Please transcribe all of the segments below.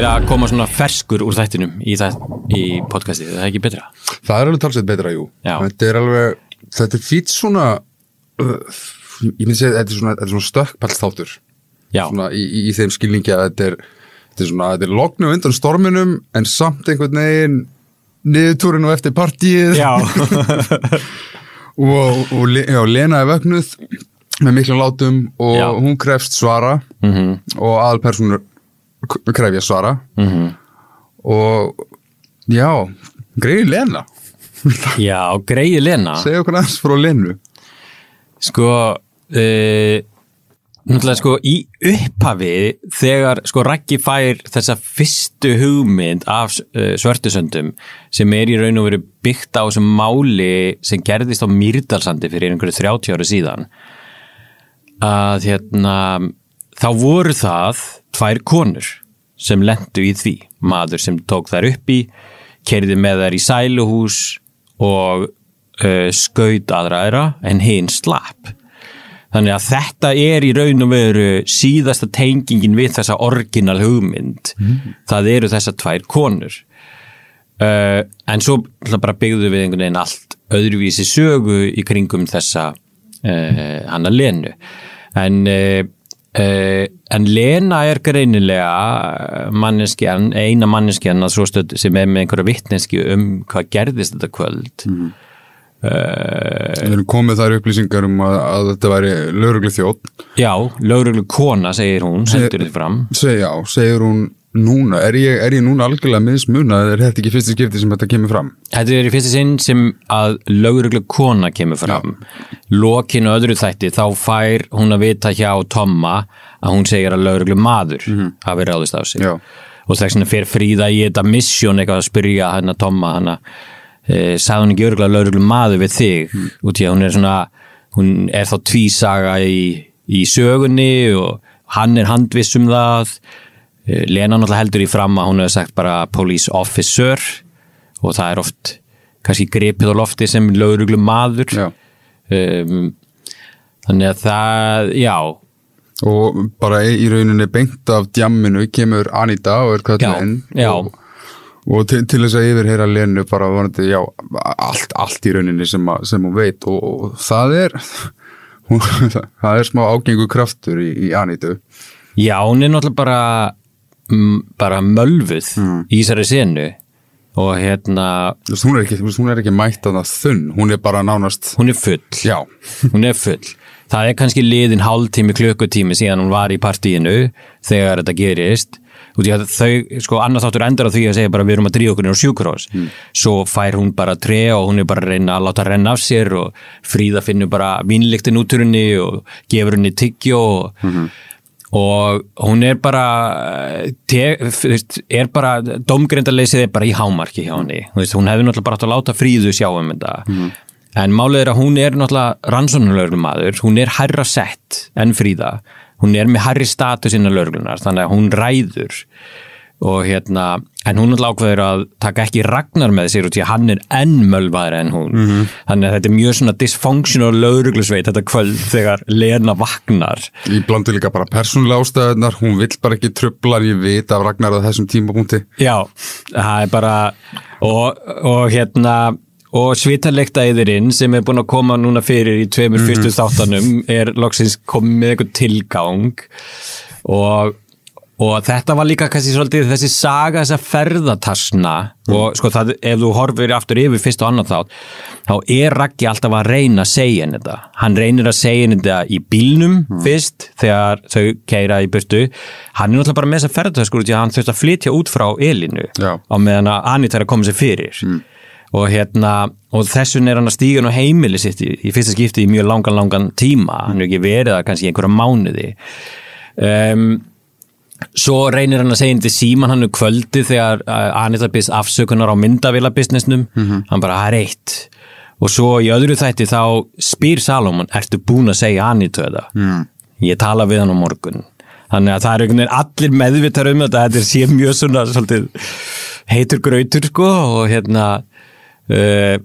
Er að koma svona ferskur úr þættinum í, það, í podcastið, það er ekki betra Það er alveg talsveit betra, jú. Já. Þetta er alveg, þetta er fýtt svona, uh, ég myndi segja, þetta er svona, svona stökkpallsþáttur. Já, Svona í, í, í þeim skilningi að þetta er, þetta er svona, þetta er lognu undan storminum en samt einhvern veginn niðurtúrin og eftir partíið já, og, og já, Lena er vögnuð með miklum látum og Já. hún krefst svara Mhm. og aðalpersonur krefja svara. Mhm. og já, greið Lena. Já, greið Lena. Segja okkur aðeins frá Lenu. Sko uh, Náttúrulega sko í upphafi þegar sko Raggi fær þessa fyrstu hugmynd af uh, svörtusöndum sem er í raun og veru byggt á þessum máli sem gerðist á Mýrdalsandi fyrir einhverju 30 ára síðan. Að hérna þá voru það tvær konur sem lendu í því. Maður sem tók þær upp í kerði með þær í sæluhús og uh, skaut aðræðra en hinn slapp. Þannig að þetta er í raun og veru síðasta tengingin við þessa orginal hugmynd. Það eru þessar tvær konur. Uh, en svo bara byggðu við einhvern veginn allt öðruvísi sögu í kringum þessa uh, hana Lenu. En uh, uh, en Lena er greinilega manneskjan, eina manneskjan sem er með einhverja vittneski um hvað gerðist þetta kvöld. Uh, Við erum komið þær upplýsingar um að, að þetta væri lauruglu þjótt já, lögreglu kona segir hún, sendur þið fram. Seg, Já, segir hún núna? Er ég, er ég núna algjörlega mismuna er þetta ekki fyrsta skipti sem þetta kemur fram? Þetta er í fyrsta sinn sem að lögreglu kona kemur fram. Lokinu öðru þætti þá fær hún að vita hjá Tomma að hún segir að lögreglu maður hafi ráðist á sig. Já. Og þess vegna fer Fríða í þetta mission eitthvað að spyrja hann að Tomma hann að e, sagði hún ekki örgulega lögreglu maður við þig? Út í að hún er svona hún er þá tvísaga í, í sögunni og hann er handviss um það. Eh, Lena náttúrulega heldur í fram að hún hefur sagt bara police officer og það er oft kannski gripið á lofti sem lögreglu maður. Um, þannig að það, já. Og bara í rauninni beint af djamminu kemur Anita og er já, og, og til, til þess að yfirheyra Lenu bara vonandi, já, allt, allt í rauninni sem, að, sem hún veit. Og, og það er það er smá ágengu kraftur í, í Anitu. Já, hún er náttúrulega bara bara mölvuð í þessari senu og hérna hún er ekki, hún er ekki mætt að það þunn hún er bara nánast hún er full. Hún er full. Það er kannski liðin hálftími klukkutími síðan hún var í partíinu þegar þetta gerist. Í að þau, sko, annað þáttur endar á því að segja bara við erum að dríða okkur inn á sjúkurós svo fær hún bara tre og hún er bara að reyna að láta renna af sér og Fríða finnur bara vínlíktin úturinni og gefur henni tyggjó og, og hún er bara te, veist, er bara domgrindaleysið er bara í hámarki hjá henni. Veist, hún hefði náttúrulega bara átt að láta Fríðu sjá um þetta. En málið er að hún er náttúrulega rannsóknulegur maður, hún er hærra sett en Fríða, hún er með hærri status innan lögreglunar, þannig að hún ræður og hérna en hún náttúrulega ákveður að taka ekki Ragnar með sér út í að hann er enn mölvaður en hún, þannig að þetta er mjög svona dysfunctional lögreglusveit þetta kvöld þegar Lena vaknar. Ég blandi líka bara persónulega ástæðunar hún vill bara ekki trubla ég veit af Ragnar að þessum tímapunkti. Já, það er bara og, og hérna og svitalegta yðurinn sem er búin að koma núna fyrir í tveimur fyrstu þáttanum er loksins komið með eitthvað tilgang. Og, og þetta var líka kannski svolítið þessi saga þessa ferðatarsna og sko það, ef þú horfir aftur yfir fyrst og annan þátt þá er Raggi alltaf að reyna að segja henni þetta. Hann reynir að segja henni þetta í bílnum fyrst þegar þau keira í burtu. Hann er náttúrulega bara með þessa ferðataskur út í að hann þurft að flytja út frá Elinu Já. á meðan að Anita er að koma sér fyrir. Og hérna og þessun er hann að stíga nú heimili sitt í, í fyrsta skipti í mjög langan langan tíma. Hann er ekki verið það kannski einhverja mánuði. Um, svo reynir hann að segja inn til síman hann um kvöldi þegar uh, Anita byrst afsökunar á myndavila businessnum hann bara, það er eitt og svo í öðru þætti þá spyr Salomon, ertu búin að segja Anita þetta? Mm. Ég tala við hann á morgun þannig að það er einhvern veginn allir meðvitað um þetta, þetta er sé mjög svona svolítið heitur grautur sko og hérna uh,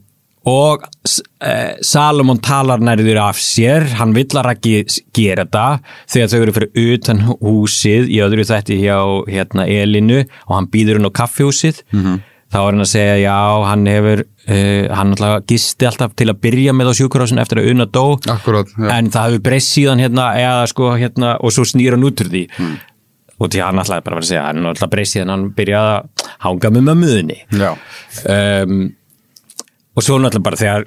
og uh, Salomon talar nærður af sér hann vill að Raggi gera þetta þegar þau eru fyrir utan húsið í öðru þætti hjá hérna, Elinu og hann býður hún á kaffihúsið -hmm. þá er hann að segja já, hann hefur uh, hann alltaf gisti alltaf til að byrja með á sjúkurásin eftir að unna dó Akkurat, já. en það hefur breyst síðan hérna, eða, sko, hérna og svo snýr hann út úr því Hmm. og því hann alltaf bara að segja hann alltaf breyst síðan hann byrjaði að hanga með mömmuðinni Já, um, og svo náttúrulega bara þegar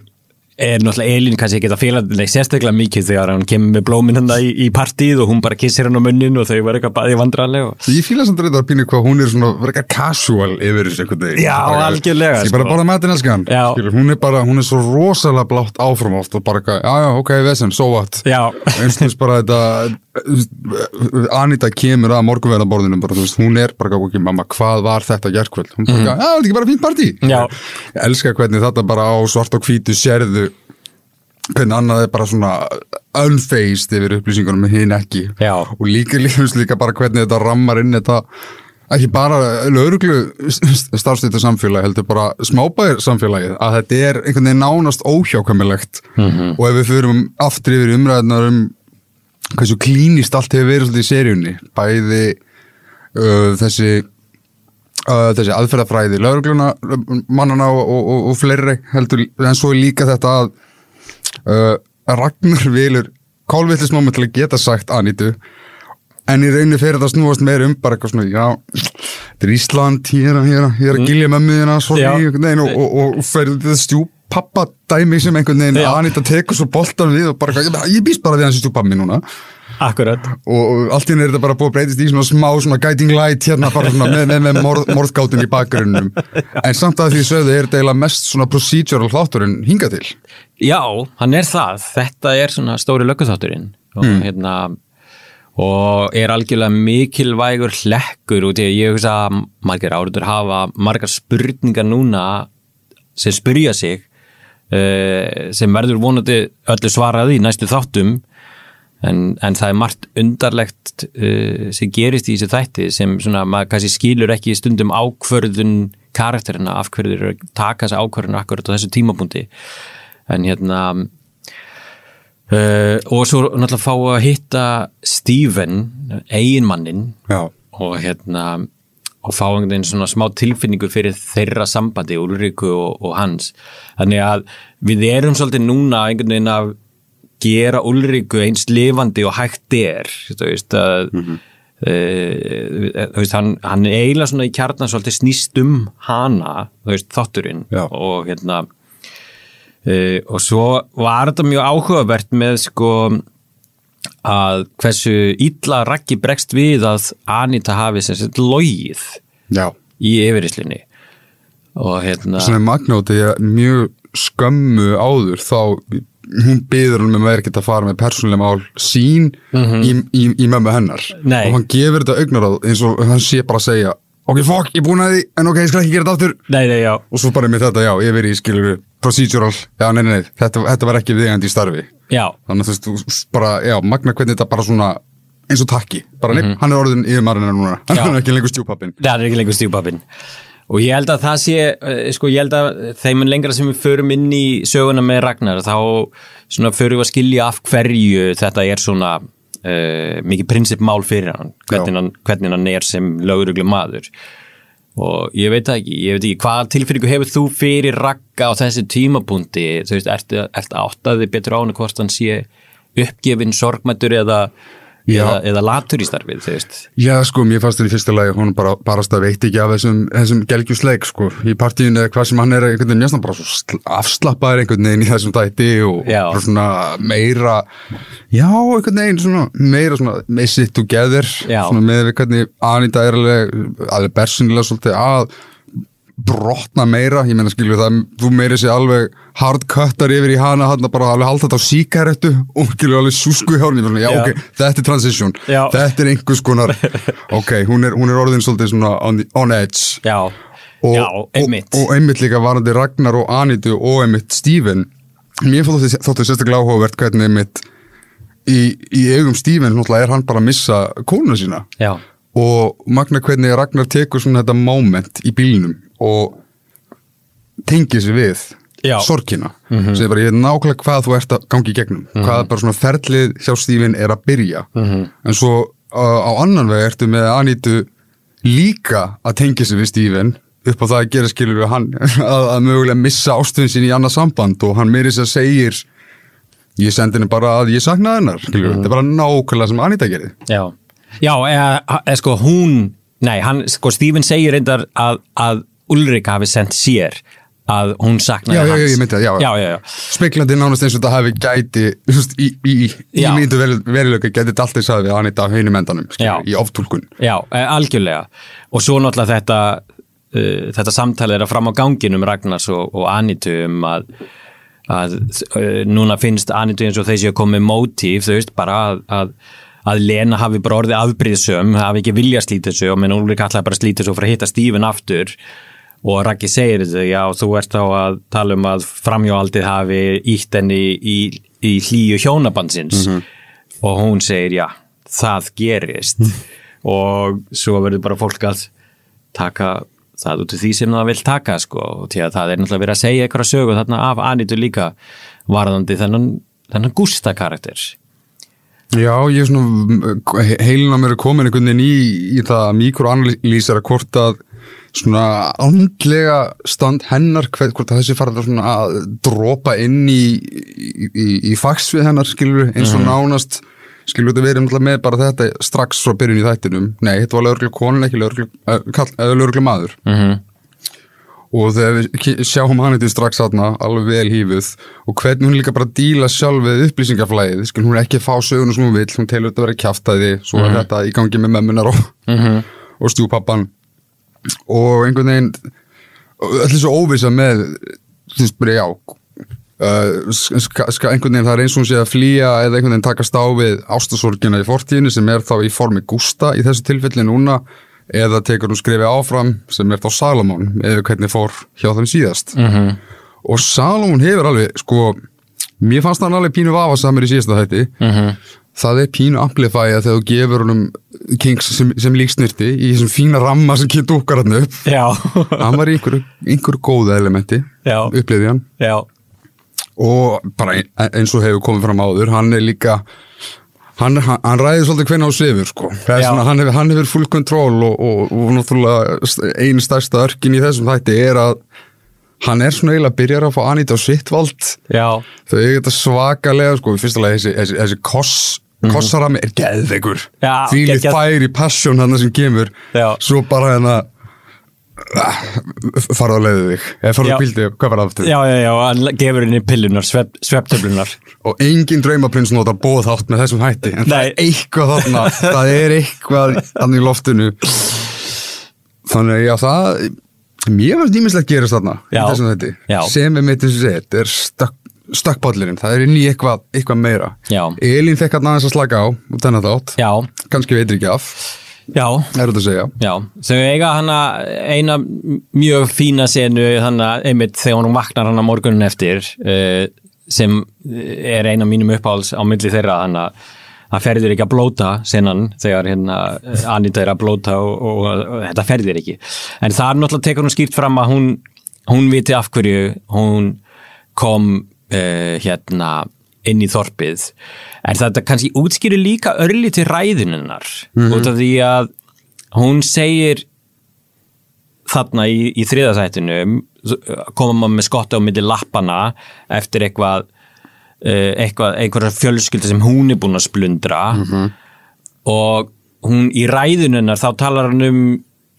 er náttúrulega Elín kannski ekki að fíla nei, sérstaklega mikið þegar hann kemur með blómin hann í, í partíð og hún bara kissir hann á munnin og þau var eitthvað bæði vandrarlega og... ég fíla samt reyndar að pínu hvað hún er svona verið eitthvað casual yfir þessu veginn Já, Bara- algjörlega, Ég bara sko. borða matinn elskan. Skilur, hún er bara, hún er svo rosalega blátt áfram oft og bara eitthvað, já já, ok, vesen, so what Já, eins og þess bara þetta Anita kemur að veist, hún er bara, ok, mamma, hvað var þetta gerkvöld? Hún bara, já, þetta er ekki bara fínt partí Mhm. Ég elska hvernig þetta bara á svart og hvítu sérðu hvernig annað er bara svona unfaced yfir upplýsingunum með hinn ekki Já. og líka lífus líka bara hvernig þetta rammar inn þetta ekki bara lauruglu starfstýttu samfélagi heldur bara smábæðir samfélagið að þetta er einhvern veginn nánast óhjákvæmilegt -hmm. og ef við fyrum aftur yfir umræðnar um hversu klínist allt hefur verið svolítið í seríunni. Bæði uh, þessi uh, þessi aðferðafræði laurugluna mannana og, og, og, fleiri heldur en svo líka þetta að uh, Ragnar vilur kálvillismoment til að geta sagt Anitu en í rauninni fyrir þetta snúast meir um bara eitthvað svona, já, þetta er Ísland hér, hér, hér að gilja með miðina svo Já. í einhvern veginn og, og, og, fyrir þetta stjúp pappa dæmi sem einhvern veginn Já. Anita tekur svo boltan við og bara, eitthvað, ég býst bara við hans stjúpappi mín núna. Akkurat. Og, og allt í henni er þetta bara búið að breytist í svona smá svona guiding light hérna bara svona með, með, með morð, morðgáttun í bakgrunnum. En samt að því sögðu er þetta eiginlega mest svona procedural þátturinn hinga til. Já, hann er það, þetta er svona stóri lögguþátturinn. Og hérna og er algjörlega mikilvægur hlekkur út í að ég hugsa að margir áriður hafa margar spurningar núna sem spyrja sig sem verður vonandi öllu svarað í næstu þáttum. En, en það er margt undarlegt uh, sem gerist í þessu þætti sem svona maður kannski skilur ekki stundum ákvörðun karakterina af hverju þeir eru að taka þessi ákvörðun akkurat á þessu tímapunkti. En hérna uh, og svo náttúrulega fá að hitta Steven, eiginmannin Já, og hérna og fá einhvern veginn svona smá tilfinningu fyrir þeirra sambandi, Ulriku og, og hans þannig að við erum svolítið núna einhvern veginn að gera Ulriku eins lifandi og hægt er þú veist að mm þú veist, hann, hann eiginlega svona í kjarnan svolítið snýst um hana, þú veist, þátturinn Já. og hérna uh, og svo var þetta mjög áhugavert með sko að hversu illa Raggi bregst við að Anita hafi sem sett logið já. í yfirrislunni og hérna Svona magnóti að mjög skömmu áður þá hún byður hann með að vera ekki að fara með persónulega mál sín í, í, í mömmu hennar. Nei. og hann gefur þetta augnaráð eins og hann sé bara að segja ok, fokk, ég búin að því, en ok, ég skal ekki gera þetta aftur. Nei, nei, já, og svo bara með þetta, já, yfir í skilur procedural, já, nei, nei, nei, þetta, þetta var ekki viðegandi í starfi. Já, þannig að þú veist, bara, já, magna hvernig þetta bara svona eins og takki, bara nepp, hann er orðin yfir marina núna, hann er ekki lengur stjúpappin það er ekki lengur stjúpapinn og ég held að það sé eh, sko ég held að þeim en lengra sem við förum inn í söguna með Ragnar þá svona förum við að skilja af hverju þetta er svona uh, mikið prinsipmál fyrir hann hvernig, hann hvernig hann er sem löguruglu maður og ég veit ekki, ég veit ekki hvaða tilfinningu hefur þú fyrir Ragga á þessi tímapunkti, þú veist, ertu, ertu áttaði betur á hann hvort hann sé uppgefin sorgmættur eða. Eða, eða latur í starfið, þú veist Já, sko, mér fannst þetta í fyrsta lagi hún bara, bara að veit ekki af þessum, þessum gelgjusleik, sko, í partíinu eða hvað sem hann er einhvern veginn mjög bara svo sl- afslappaður einhvern veginn í þessum dæti og, Já. svona meira já, einhvern veginn svona meira svona með sitt together Já. svona með við hvernig Anita er alveg alveg bersinlega svolítið að brotna meira, ég meina skilju það þú meiri sér alveg hardcuttar yfir í hana, hann bara alveg halda þetta á síkarettu og skilju alveg súsku í hárni já, Já. ok, þetta er transition Já. þetta er einhvers konar ok, hún er, hún er orðin svolítið svona on, the, on edge. Já, og, já, einmitt. og, og einmitt líka varandi Ragnar og Anitu og einmitt Steven mér þóttu sérstaklega áhugavert hvernig einmitt í, í eigum Steven náttúrulega er hann bara að missa kónuna sína. Já, og magna hvernig Ragnar tekur svona þetta moment í bílnum og tengir sér við Já. sorgina. Sem er bara, ég veit nákvæmlega hvað þú ert að gangi í gegnum. Hvað bara svona ferlið hjá Stífin er að byrja. En svo uh, á annan veg ertu með Anítu líka að tengja sig við Stífin upp á það að gera skilur við hann að, að mögulega missa ástöðin sín í annað samband og hann meiri sér segir ég sendi henni bara að ég saknaði hennar. Skilur, þetta er bara nákvæmlega sem Aníta gerði. Já, já eða, eða sko hún, nei, hann, sko Stephen segir reyndar að, að Ulrika hafi sendt sér að hún saknaði Já, já, hans já, ég myndi það, já. já, já, já. speklandi nánast eins og þetta hafi gæti veist, í, í, í, myndu veruleika gæti þetta alltaf við Anita hinum endanum Já. skilur, í oftúlkun Já, eh, algjörlega og svo náttúrulega þetta uh, þetta samtalið er að fram á ganginum Ragnars og, og Anitu um að, að uh, núna finnst Anitu eins og þeir séu komið mótíf, þú veist, bara að, að að Lena hafi bara orðið afbríðsum hafi ekki vilja að þessu og menn Úlrik ætlaði bara að þessu og fyrir að hitta Stífin aftur og Raggi segir þetta, já, þú ert þá að tala um að framhjóaldið hafi ítt henni í, í hlýju hjónabandsins. Og hún segir, já, það gerist. Og svo verður bara fólk að taka það út af því sem það vil taka sko, og því að það er náttúrulega verið að segja eitthvað sögu þarna af Anitu líka varðandi þennan, þennan Gústa karakter. Já, ég er svona heilin á mér er komin einhvern veginn í, í það mikroanalýsera hvort að svona andlega stand hennar hvort þessi farið að svona að dropa inn í, í, í, í fagsvið hennar skilur eins og nánast skilur þetta verið með bara þetta strax frá byrjun í þættinum. Nei, þetta var lögreglu konin ekki lögreglu maður mm -hmm. og þegar við sjáum hann þetta strax þarna alveg vel hífuð og hvernig hún líka bara díla sjálf við upplýsingaflæðið skil hún er ekki að fá söguna sem hún vill hún telur þetta að vera kjaftaði svo er þetta í gangi með mömmunar og, og stjúpappan og einhvern veginn allir svo óvisa með þú veist bara já uh, ska, ska, einhvern veginn það er eins og hún sé að flýja eða einhvern veginn takast á við ástasorgina í fortíðinu sem er þá í formi Gústa í þessu tilfelli núna eða tekur hún skrifi áfram sem er þá Salomón eða hvernig fór hjá þeim síðast -hmm. og Salomón hefur alveg sko, mér fannst hann alveg pínu vafasamur í síðasta þætti -hmm. Það er pínu amplifæja þegar þú gefur honum Kings sem, sem líksnirti í þessum fína ramma sem kynnt okkar hann upp. Já, hann var í einhverju, einhverju góða elementi Já. upplifði hann. Já, og bara ein- eins og hefur komið fram áður hann er líka hann, hann, hann ræði svolítið hvernig á sefur sko. Svona, hann, hefur, hann hefur full control og, og, og náttúrulega einu stærsta örkin í þessum þætti er að hann er svona eiginlega að byrja að fá Anita á sitt vald. Þau er þetta svakalega sko, lagi þessi, þessi, þessi koss kossarami er geðveikur Mhm. Já, því lið geggjað. færi passion hann sem kemur Já. svo bara hérna farðu að leiðu þig eða Já. að bildi, hvað var það aftur já, já, já, hann gefur henni pillunar, svepp, svepptöflunar og engin draumaprins nota bóð þátt með þessum hætti en það Nei. er eitthvað þarna það er eitthvað annað í loftinu þannig að já það mér varst ímislegt gerast þarna í Já. sem er mitt og sett er stökk stökkpallirinn, það er inn í eitthvað, eitthvað meira. Já. Elín fekk hann aðeins að slaka á út þennan þátt, Já, kannski veitir ekki af. Já, er þetta að segja. Já, þau eiga hana eina mjög fína senu hana einmitt þegar hún vaknar hana morgunin eftir uh, sem er eina mínum uppáhalds á milli þeirra hana. Það ferðir ekki að blóta senan þegar hérna eh, Anita er að blóta og, og, og, þetta ferðir ekki. En það er náttúrulega tekur hún skýrt fram að hún hún viti af hverju hún kom uh, hérna inn í þorpið. En þetta kannski útskýri líka örli til ræðuninnar út af því að hún segir þarna í, í þriðasættinu koma maður með skotta á milli lappana eftir eitthvað uh, eitthvað, einhverja fjölskylda sem hún er búin að splundra. Og hún í ræðuninnar þá talar hann um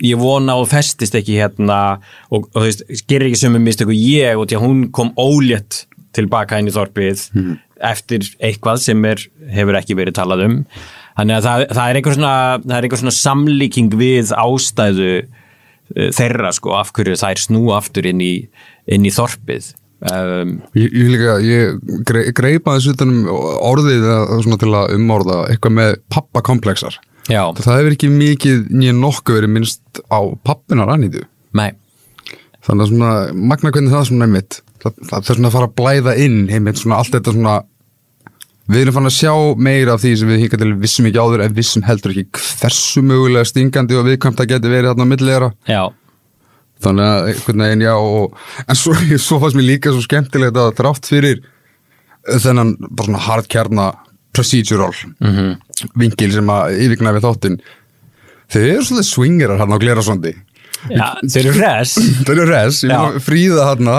ég vona og festist ekki hérna og, og þú veist, gerir ekki sömu mistök og ég og því að hún kom ólétt tilbaka inn í þorpið eftir eitthvað sem er, hefur ekki verið talað um. Þannig að það, það er einhver svona er svona samlíking við ástæðu uh, þeirra sko af hverju þær snú aftur inn í, inn í þorpið. Um, Ég, ég líka, ég grei, greipa þessu utanum orðið svona til að umorða eitthvað með pappakomplexar. Já, það hefur ekki mikið nýja nokkuð verið minnst á pappinar nei. Þannig að svona, magna hvernig það svona einmitt það, það er svona að fara að blæða inn einmitt svona allt þetta svona við erum fann að sjá meira af því sem við hingað til vissum ekki áður en vissum heldur ekki hversu mögulega stingandi og viðkvæmt það geti verið þarna á millilegra já, þannig að einhvern veginn já og, en svo, svo fannst mér líka svo skemmtilegt að þrátt fyrir þennan bara svona hardkjarna procedural -hmm. vinkil sem að yfirgna við þáttinn þau eru svolítið swingerar hann á Glerasundi Já, þeir eru res. Þau eru res, Fríða hann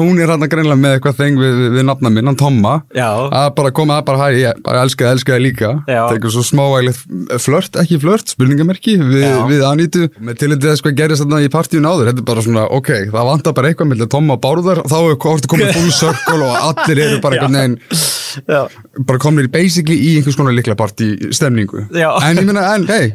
hún er hann greinlega með eitthvað þeng við, við, nafna minn, hann Tomma. Að bara koma að bara hæ, ég bara elska það, elska það líka. Já. tekur svo smávægilegt flört, ekki flört spurningamerki við, við Anítu. Með tilhendið þess hvað gerist þarna í partíun áður þetta er bara svona, ok, það vantar bara eitthvað með Tomma og Bárðar, þá er hvort komið full circle og allir eru bara einhvern veginn Já, bara komnir í basically í einhvers konar líkla partí stemningu Já. en ég meina, en hei,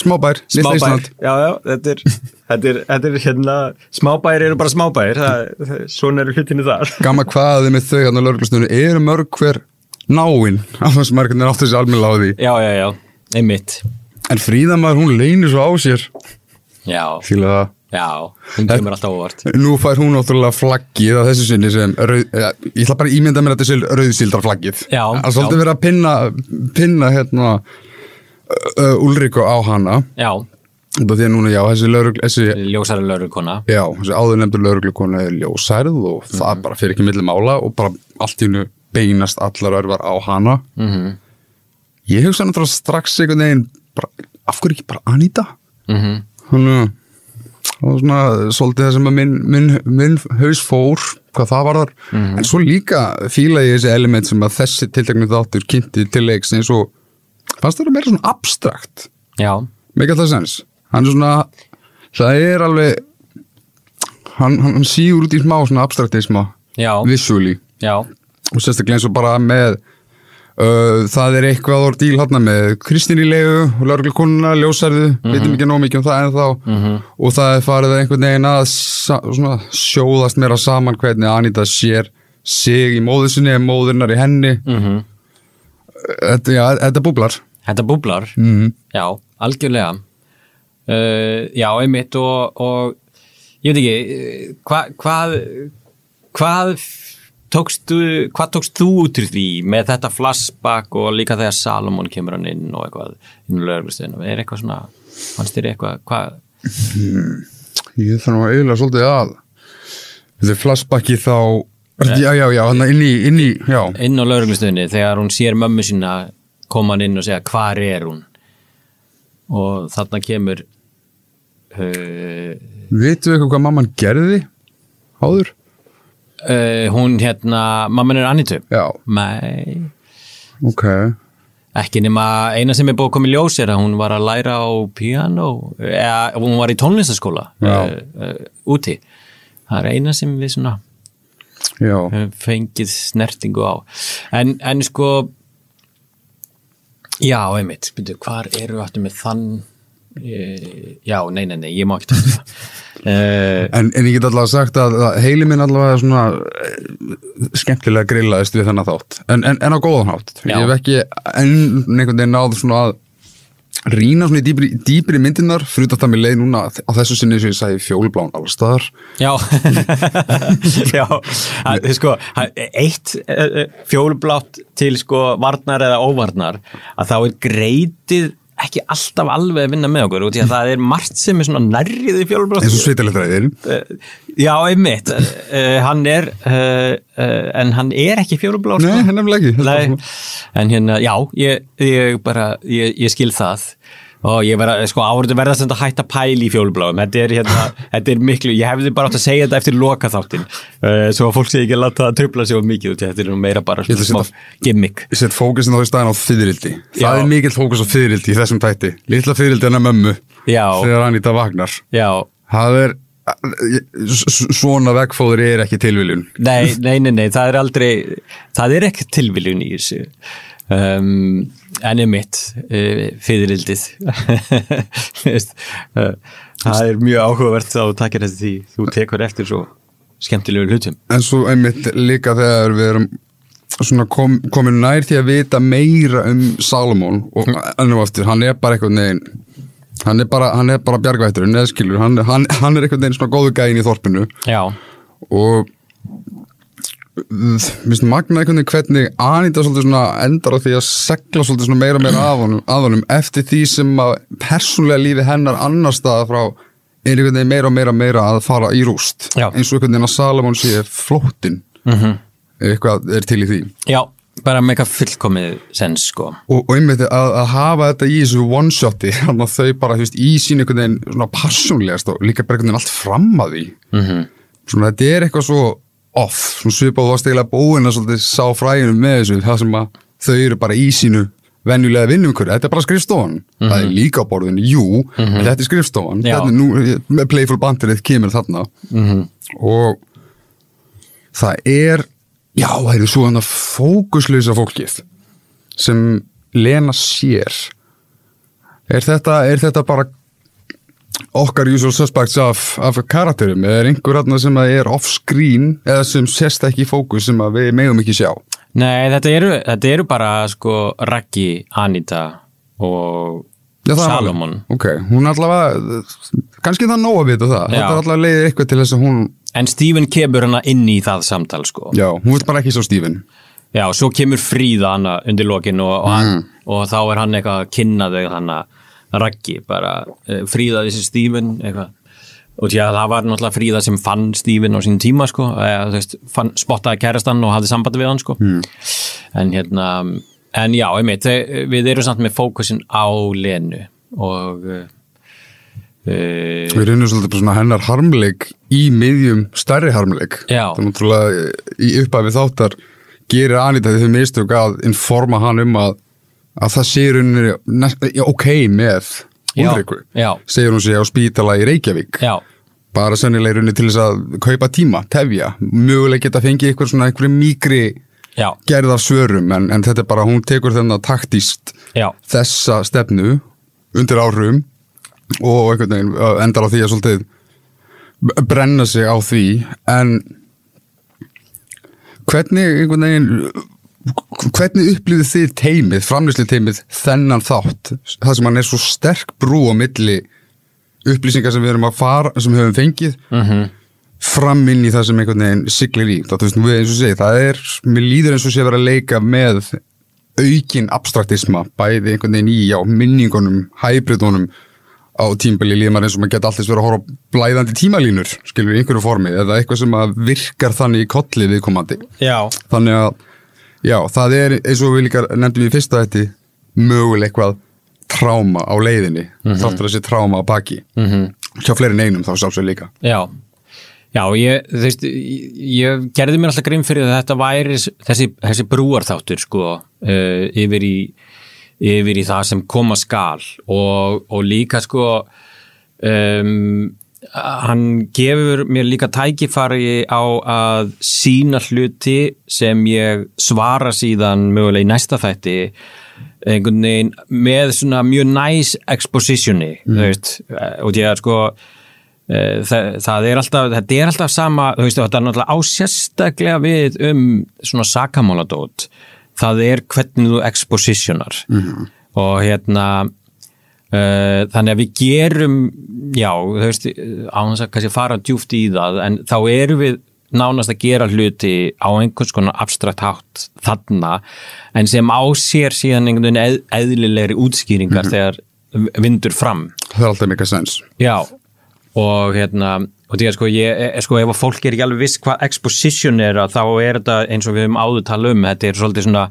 smábær smábær. Ísland. Já, já, þetta er, þetta er, þetta er hérna Smábær eru bara smábær það, það, Svona eru hlutinu þar. Gamma hvaðið með þau hann á lörglustunni eru mörg hver náinn af þessum margirnir áttu þessi almennilega á því? Já, já, já, einmitt. En Fríðamæður hún leynir svo á sér. Já, fíla það. Já, hún kemur alltaf óvart. Nú fær hún náttúrulega flaggið að þessu sinni sem rauð, ja, ég ætla bara að ímynda mér að þetta sé rauðsildar flaggið. Já, Það er svolítið verið að pinna, pinna hérna uh, Ulriku á hana Já, af því að núna, já, þessi lögregl, þessi ljósari laurukona Já, þessi áður nefndur lauruglukona er ljósærð og það bara fyrir ekki milli mála og bara allt í hennu beinast allar örvar á hana. mm -hmm. Ég hugsa náttúrulega strax einhvern veginn, af hverju ekki bara Anita? Mm Þannig að það var svona svolítið það sem að minn, minn, minn haus fór, hvað það var þar. En svo líka fíla ég þessi element sem að þessi tilteknum þáttur kynnti til leiks eins og fannst það meira svona abstrakt. Já, Mikið alltaf sens. Hann er svona, það er alveg, hann, hann, sígur út í smá svona abstraktisma, já. og sérstaklega eins og bara með, uh, það er eitthvað orð díl hann með Kristín í leigu og lörglukonuna, ljósærðu, veitum ekki nóg mikið um það en þá, Mhm. og það er farið einhvern veginn að svona, sjóðast meira saman hvernig Anita sér sig í móðu sinni eða móðurnar í henni, mm þetta, já, þetta búblar. Þetta búblar? Mm Já, algjörlega. Uh, Já, einmitt og, og ég veit ekki eh, hva, hvað hvað tókstu hvað tókst þú út úr því með þetta flashback og líka þegar Salomon kemur hann inn og eitthvað inn í lögreglustöðinu, er eitthvað svona fannst þér eitthvað, hvað Ég þarf nú eiginlega svolítið að Þetta flashbacki þá Já, já, já, inn í, inn í Já, inn á lögreglustöðinu þegar hún sér mömmu sína koma hann inn og segja hvar er hún? Og þarna kemur uh, vitum við eitthvað hvað mamman gerði áður? uh, hún hérna, mamman er Anitu Já, Nei, ok. Ekki nema eina sem er búið að koma í ljós er að hún var að læra á piano eða hún var í tónlistaskóla uh, uh, úti. Það er eina sem við svona Já, fengið snertingu á. En, en sko já, einmitt, byrju, hvar eru við aftur með þann uh, já, nei, nei, nei, ég má ekki tala um uh, en, en ég get allavega sagt að, að heili minn allavega svona eh, skemmtilega grillaðist við þennan þátt. En, en, en á góðan hátt. Já. Ég hef ekki enn einhvern veginn náð svona að rýna svona í dýpri, dýpri myndinar fyrir þetta mér leið núna á þessu sinni sem ég sagði fjólblán allstaðar Já, já, að, sko, að, eitt uh, fjólublátt til sko varnar eða óvarnar að þá er greitið ekki alltaf alveg að vinna með okkur út í að það er margt sem er svona nærrið í fjólublátt eins og svitalegtræðir uh, Já, einmitt. Uh, hann er uh, en hann er ekki fjólublátt Nei, nefnilega ekki. Nei, en hérna, já, ég, ég bara, ég, ég skil það og ég verða, sko, áriðu verða sem þetta hætt að pæla í fjólubláum, þetta er hérna, þetta er miklu, ég hefði bara átt að segja þetta eftir loka þáttin, uh, svo að fólk sé ekki að láta það tröfla sig of mikið, út að þetta er nú meira bara svona að smá gimmick. Ég set fókusin þá í staðin á fyririldi Það er mikill fókus á fyririldi í þessum tætti Lítla fyririldi hennar mömmu Já, Þegar hann í það vagnar já, Það er s- Svona vegfóður er ekki tilviljun. Nei, nei, nei, nei, það er aldrei, það er ekki tilviljun í þessu. Um, en er mitt uh, fyririldið uh, það er mjög áhugavert þá takir þessi því. Þú tekur eftir svo skemmtilegu hlutum. En svo einmitt líka þegar við erum Svona kom, komin nær því að vita meira um Salomón og ennum aftur, hann er bara eitthvað neginn hann er bara, hann er bara bjargvætturinn hann, hann, hann er eitthvað neginn svona góðu gæin í þorpinu. Já, og magna einhvern veginn hvernig Anita svolítið svona endar á því að segla svolítið svona meira og meira að honum, að honum eftir því sem að persónlega lífi hennar annar staða frá er einhvern veginn meira og meira meira að fara í rúst Já. eins og einhvern veginn að Salomon sé flóttin mm -hmm. eitthvað er til í því Já, bara með eitthvað fullkomið sens sko og, og einmitt að, að hafa þetta í þessu one-shoti þannig að þau bara, veist, í sín einhvern veginn svona persónlegast og líka bara einhvern veginn allt fram að því -hmm. svona þetta er eitthvað svo off, svona svipað og var steglega búin að svolítið sá fræðinu með þessu það sem að þau eru bara í sínu venjulega vinnumkur, þetta er bara skrifstofan. Það er líka á borðinu, jú en þetta er skrifstofan, þetta er nú með playful bandirið kemur þarna. -hmm. og það er já, það eru svo hann að fókuslösa fólkið sem lena sér. Er þetta, er þetta bara okkar usual suspects af, af karakterum. Eða er einhver þarna sem að er off-screen eða sem sést ekki í fókus sem að við megum ekki sjá? Nei, þetta eru, þetta eru bara sko Raggi, Anita og Já, Salomon. Ok, hún er allavega kannski það nóg að vita það. Já. þetta er allavega leiðir eitthvað til þess að hún En Stephen kemur hana inn í það samtal sko. Já, hún vil bara ekki svo Stephen. Já, svo kemur Fríða hana undir lokin og, og, Mm. og þá er hann eitthvað að kynna þau hana Raggi, bara uh, Fríða þessi Stephen eitthvað og að það var náttúrulega Fríða sem fann Stephen á sín tíma sko, eða, þú veist, fann, spottaði kærastan og hafði sambandi við hann sko Mm. en hérna en já, einmitt, við erum samt með fókusin á Lenu og uh, Við reynum svolítið svona hennar harmleik í miðjum stærri harmleik. Það er náttúrulega í upphæfi þáttar gerir Anita því þau mistök að informa hann um að, að það sé rauninni ok með Ulriku. Segir hún sig á spítala í Reykjavík. já, Bara sennilega rauninni til þess að kaupa tíma, tefja. Mögulega geta fengið eitthvað svona einhverju mýkri já, gerð af svörum en, en þetta er bara, hún tekur þennan taktíst já þessa stefnu undir áhrifum og einhvern veginn endar á því að svolítið brenna sig á því en hvernig einhvern veginn hvernig upplýðið þið teimið, framlýsli teimið þennan þátt, það sem hann er svo sterk brú á milli upplýsingar sem við erum að fara, sem við höfum fengið mm fram inn í það sem einhvern veginn siglir í, það, veist, við eins og segi það er, mér líður eins og sé að vera að leika með aukin abstraktisma bæði einhvern veginn í, já, minningunum hybridunum á tímbili líður maður eins og maður geta alltaf verið að horfa á blæðandi tímalínur, skilur í einhverju formi eða eitthvað sem að virkar þannig í kolli viðkomandi, Já, þannig að já, það er eins og við líka nefndum í fyrsta þetta möguleg eitthvað tráma á leiðinni. Þáttur að sé tráma á baki. Mhm. Hjá fleiri neinum þá sjálfsög líka. Já, já ég, þú veist, ég, ég gerði mér alltaf grimm fyrir að þetta væri þessi, þessi brúarþáttur sko uh, yfir, í, yfir í það sem koma skal og, og líka sko um, hann gefur mér líka tækifari á að sína hluti sem ég svara síðan mögulega í næsta þætti einhvern veginn með svona mjög næs expositioni þú veist, og ég er sko eh, það, það er alltaf þetta er alltaf sama, þú veist, þetta er náttúrulega á sérstaklega við um svona sakamáladót. Það er hvernig þú expositionar. Og hérna þannig að við gerum já, þú veist, á þess að kannski fara djúft í það, en þá erum við nánast að gera hluti á einhvers konar abstrakt hátt þarna, en sem á sér síðan einhvern veginn eð, eðlilegri útskýringar þegar vindur fram. það er alltaf mikið sens Já, og hérna og því að sko, ég, eh, sko, ef að fólk er ekki alveg viss hvað exposition er að þá er þetta eins og við höfum áður tala um, þetta er svolítið svona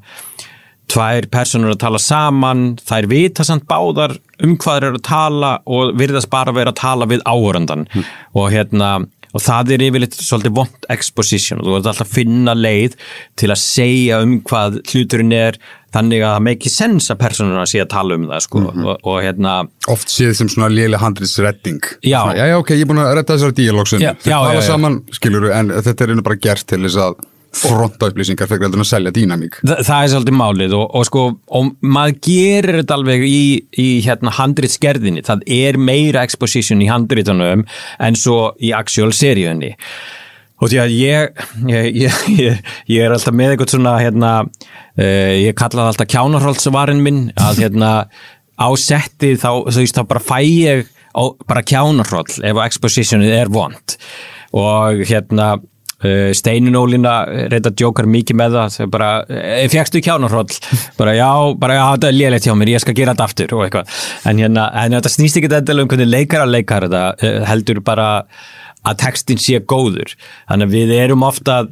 tvær personur að tala saman þær vita samt báðar um hvað þeir eru að tala og virðast bara vera að tala við áhörandan og hérna og það er yfirleitt svolítið vond exposition. Og þú ert alltaf að finna leið til að segja um hvað hluturinn er þannig að það make sense að personuna sé að tala um það sko. Og, og hérna oft séð sem svona léli handriðsredding. Já. já, já, ok, ég er búin að redda þessari díalóksun já, tala já. saman, skilur en þetta er einu bara gert til þess að fronta upplýsingar fyrir að selja dýnamík. Þa, það er svolítið málið og, og sko og maður gerir þetta alveg í, í hérna handritsgerðinni, það er meira exposition í handritunum en svo í actual seríunni. Og því að ég ég, ég, ég ég er alltaf með eitthvað svona hérna, uh, ég kallaði alltaf kjánarholtsvarinn minn að hérna á setti þá, þú veist, þá bara fæ ég á, bara kjánarhroll ef expositionið er vond. Og hérna uh, Steinunólina reynda djókar mikið með það þau bara, e, fjagstu kjánarhroll bara já, bara já, þetta er léleitt hjá mér ég skal gera þetta aftur og eitthvað. En hérna, en þetta snýst ekki þetta um hvernig leikara leikar þetta, heldur bara að textin sé góður. Þannig að við erum ofta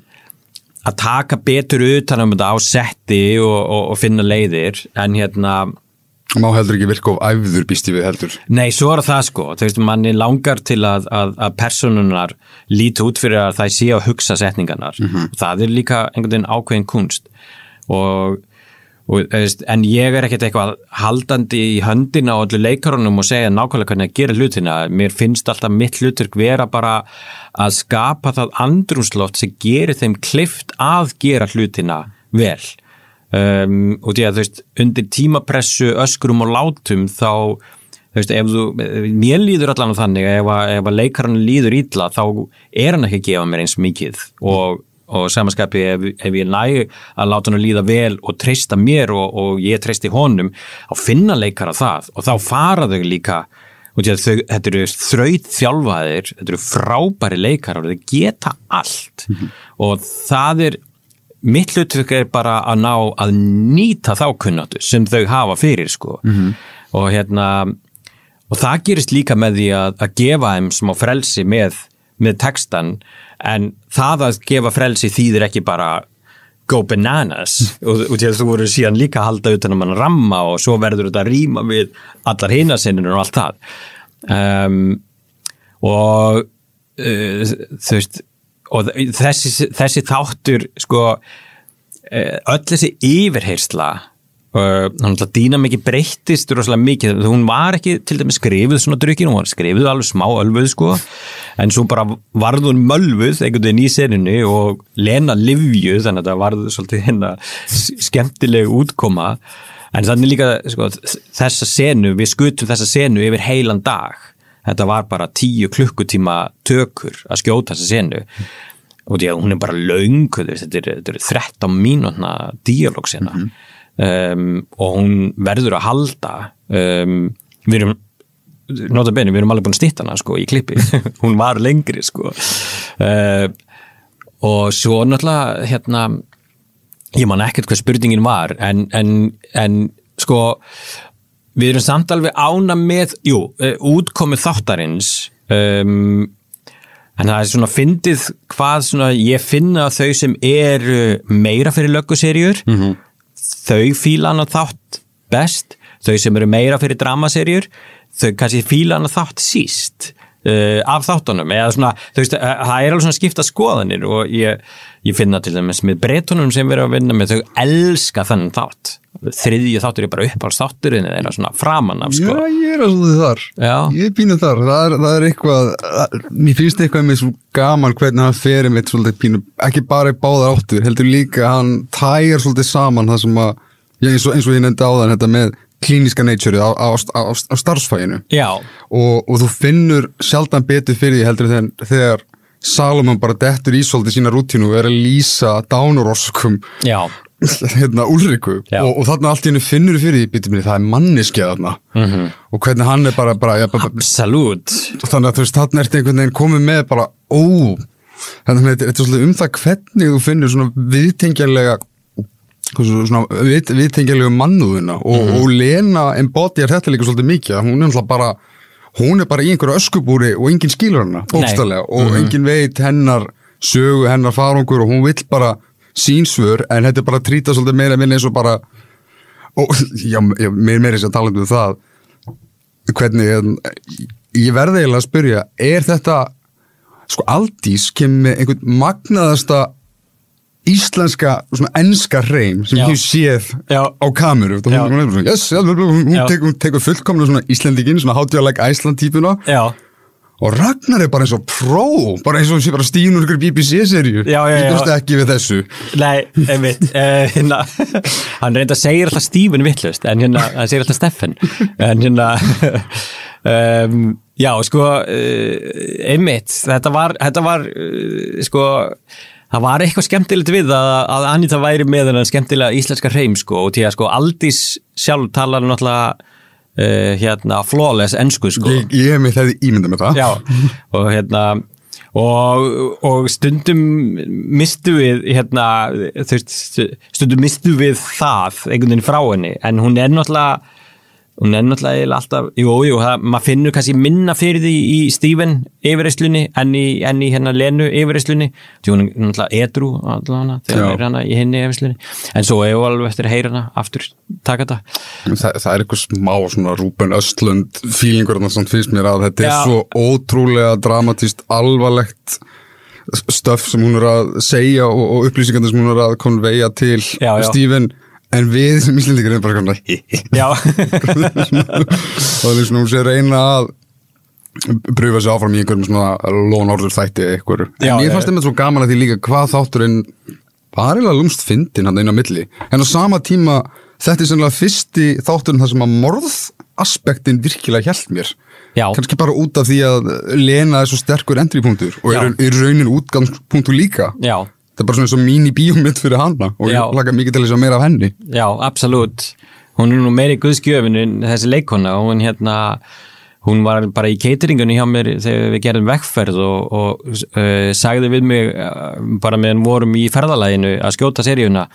að taka betur utan um á setti og, og, og finna leiðir. En hérna Má heldur ekki virka of æfður býst ég við heldur. Nei, svo er það sko, þú veist, manni langar til að, að, að personunar líti út fyrir að það sé að hugsa setningarnar. -hmm. Það er líka einhvern veginn ákveðin kunst og, og en ég er ekkert eitthvað haldandi í höndina á allir leikarunum og segja nákvæmlega hvernig að gera hlutina. Mér finnst alltaf mitt hlutur vera bara að skapa það andrúnsloft sem gerir þeim klift að gera hlutina vel um, og því að þú veist undir tímapressu, öskrum og látum þá þú veist, ef þú mér líður allan á þannig ef að, ef að leikarinn líður ítla þá er hann ekki að gefa mér eins mikið. Og, og samanskapi ef, ef ég næ að láta hann líða vel og treysta mér og, og ég treysti honum á finna leikara það. Og þá fara þau líka þau, þetta eru þraut þjálfaðir, þetta eru frábæri leikara og þau geta allt. Mm -hmm. og það er mitt hlutverk er bara að ná að nýta þá kunnatu sem þau hafa fyrir sko. Mm -hmm. og hérna og það gerist líka með því að, að gefa þeim smá frelsi með, með textan en það að gefa frelsi þýðir ekki bara go bananas. Og, og þú voru síðan líka að halda utan að mann ramma og svo verður þetta að rýma við allar hinasinnir og allt það. Um, og uh, þú veist og þessi, þessi þáttur sko eh, öll þessi yfirhersla uh, dýna mikið breyttist rosalega mikið, hún var ekki til dæmis skrifið svona drukkin, hún var skrifið alveg smá ölfuð sko, en svo bara varð hún mölfuð einhvern veginn í seninu og lena livjuð, þannig að það varð svolítið hérna skemmtileg útkoma, en þannig líka sko, þessa senu, við skutum þessa senu yfir heilan dag þetta var bara tíu klukkutíma tökur að skjóta þessa senu. Og því að hún er bara laung þetta er, er 13 mínúna díalógsina mm -hmm. um, og hún verður að halda um, við erum nota beni, við erum alveg búin að stýtta hana sko í klippi, hún var lengri sko. Uh, og svo náttúrulega hérna ég man ekkert hvað spurningin var en, en, en sko Við erum samt alveg ána með, jú, eh, útkomið þáttarins um, en það er svona fyndið hvað svona ég finna þau sem eru meira fyrir lögguserjur mm -hmm. þau fíla hann að þátt best, þau sem eru meira fyrir dramaserjur, þau kannski fíla hann að þátt síst uh, af þáttunum, eða svona veist, uh, það er alveg svona skipta skoðanir og ég, ég finna til dæmis með breytunum sem við erum að vinna með, þau elska þannig þátt þriðju þáttur er bara uppáhalds þátturinn eða svona framann af sko. Já, ég er alveg þar, Já. ég er pínuð þar það er, það er eitthvað, mér finnst eitthvað með svo gaman hvernig hann ferir mitt svolítið pínuð, ekki bara í báðar áttur heldur líka, hann tæjar svolítið saman það sem að, eins og, eins og ég nefndi á þann þetta með klíniska nature á, á, á, á starfsfæginu og, og þú finnur sjaldan betur fyrir því heldur þegar, þegar Salomon bara dettur í svolítið sína rútínu og er að lýsa dánuroskum hérna Ulriku og, og þarna allt í hennu finnur fyrir því það er manniskið þarna. Mm -hmm. og hvernig hann er bara, bara, ja, bara Absolut þannig að þú veist þarna ert einhvern veginn komið með bara ó þannig að þetta er svolítið um það hvernig þú finnur svona viðtengjarlega við, viðtengjarlega mannúðina og, mm -hmm. og Lena embodjar þetta líka svolítið mikið hún er bara hún er bara í einhverju öskubúri og enginn skilur hana bókstallega og mm -hmm. enginn veit hennar sögu, hennar farangur og hún vill bara sínsvör en þetta er bara að trýta svolítið meira minn eins og bara og já, mér er meira þess að tala um það hvernig ég verði eiginlega að spyrja er þetta sko Aldís kemur einhvern magnaðasta íslenska, svona ennska hreim sem hún séð já. á kameru og hún, yes, hún tekur teku fullkomna svona íslendikinn, svona hátjáleik æsland típuna? Já. Og Ragnar er bara eins og pró bara eins og hún sé bara stíðnur ykkur BBC-serju ég búst ekki við þessu. Nei, einmitt. Uh, hérna, hann reynda að segja alltaf Stífun vittlust en hérna, hann segir alltaf Steffen en hérna um, já, sko uh, einmitt, þetta var, þetta var uh, sko það var eitthvað skemmtilegt við að, að Anita væri með þennan skemmtilega íslenska hreim sko og til að sko Aldís sjálf talar náttúrulega Uh, hérna flawless ennsku sko. Ég, ég hef mig þegar ímynda með það. Já, og hérna og, og stundum mistu við hérna, þú veist, stundum mistu við það einhvern veginn frá henni en hún er náttúrulega hún er náttúrulega alltaf, jú, jú, það, maður finnur kannski minna fyrir því í Steven yfirreyslunni en í, en í hérna Lenu yfirreyslunni, því hún er náttúrulega edru allavega þegar hún er hana í henni yfirreyslunni, en svo er hún alveg eftir að heyra hana aftur taka þetta. Það, það er eitthvað smá svona Rúben Östlund fílingur þarna sem finnst mér að þetta er Já. svo ótrúlega dramatíst alvarlegt stöf sem hún er að segja og, og upplýsingarnir sem hún er að konveja til. Steven en við sem íslendingar erum bara svona Já, það er svona hún sé reyna að pröfa sig áfram í einhverjum svona lónorður þætti Já, en ég fannst þeim svo gaman að því líka hvað þátturinn var eiginlega lúmst fyndin hann inn á milli. En á sama tíma þetta er sennilega fyrsti þátturinn þar sem að morðaspektin virkilega hjælt mér. Já. kannski bara út af því að Lena er svo sterkur endripunktur og er, er raunin útgangspunktur líka. Já, það er bara svona eins og mín í bíómynd fyrir hana og Já. ég laka mikið til þess að meira af henni. Já, absolutt. Hún er nú meiri guðskjöfinu þessi leikona og hún hérna hún var bara í cateringunni hjá mér þegar við gerðum vekkferð og, og uh, sagði við mig uh, bara meðan vorum í ferðalæginu að skjóta seríuna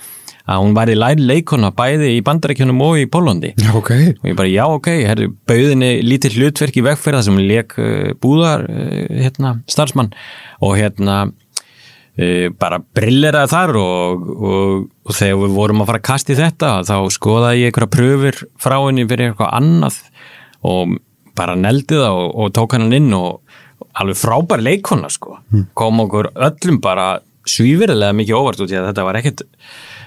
að hún væri læri leikona bæði í bandarækjunum og í Pólandi Já, ok. Og ég bara já ok, herru, bauðinni lítið hlutverk í vegferða sem leik uh, búðar uh, hérna, starfsmann. Og hérna bara brilleraði þar og, og, og þegar við vorum að fara að kasta í þetta þá skoðaði ég einhverja pröfur frá henni fyrir eitthvað annað og bara neldi það og, og tók hann inn og alveg frábær leikona sko. Kom okkur öllum bara svífirilega mikið óvart út í að þetta var ekkert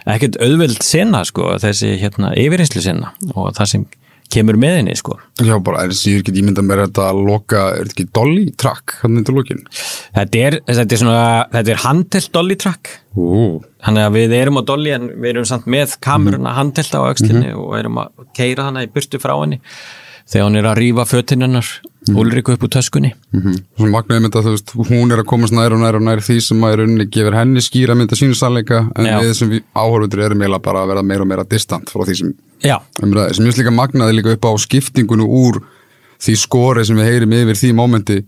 ekkert auðveld sena sko þessi hérna yfirreynslu sena og það sem kemur með henni sko. Já, bara er síður ekki ímynda mér þetta að loka, er þetta ekki Dolly track hann þetta lokin? þetta er, þetta er svona þetta er handhelt dolly track þannig að við erum á dolly en við erum samt með kameruna handhelt á aukslinni og erum að keira hana í burtu frá henni þegar hún er að rífa fötin hennar Ulriku upp úr töskunni. Mm Svona magnaði mynda þú veist, hún er að komast nær og nær og nær því sem að í rauninni gefur henni skýra mynda sínu sannleika en Já. við sem áhörfundur erum eiginlega bara að vera meira og meira distant frá því sem umræði, sem ég líka magnaði líka upp á skiptingunu úr því skori sem við heyrim yfir því mómenti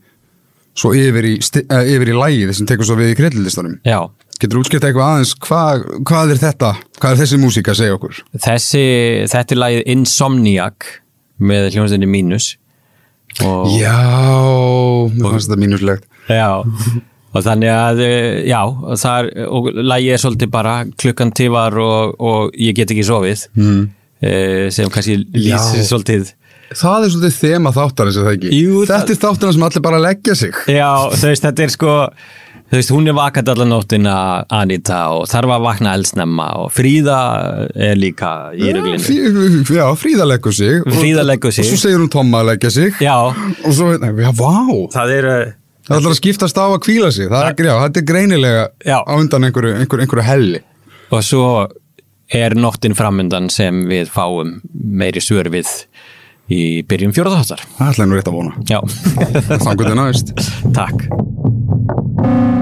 svo yfir í, eh, yfir í lægið sem tekur svo við í krellistanum já. Getur útskipt eitthvað aðeins, hvað, hvað er þetta? Hvað er þessi músík að segja okkur? þessi, þetta er lagið Insomniac með hljómsveitinni Mínus og, Já, mér fannst þetta mínuslegt já, og þannig að eh, já, er, og lagið er svolítið bara klukkan tífar og, og ég get ekki sofið mm. sem kannski lýsir svolítið Það er svolítið þema þáttarins, er það ekki? Jú, Þetta er þáttarins sem allir bara leggja sig Já, þú veist, þetta er sko þú veist, hún er vakant allan nóttina Anita og þarf að vakna elsnemma og Fríða er líka í reglinu Frí- Já, Fríða leggur sig. Og- Fríða leggur sig. Og svo segir hún Tomma að leggja sig. Já, Og svo, nei, já, vá. Það er Það ætlar að skiptast á að kvíla sig. Það er, já, þetta er greinilega Já. á undan einhverju, einhverju, einhverju helli. Og svo er nóttin framundan sem við fáum meiri svör við í byrjun fjórðáttar Það ætla nú rétt að vona. Já, Þannig að næst. Takk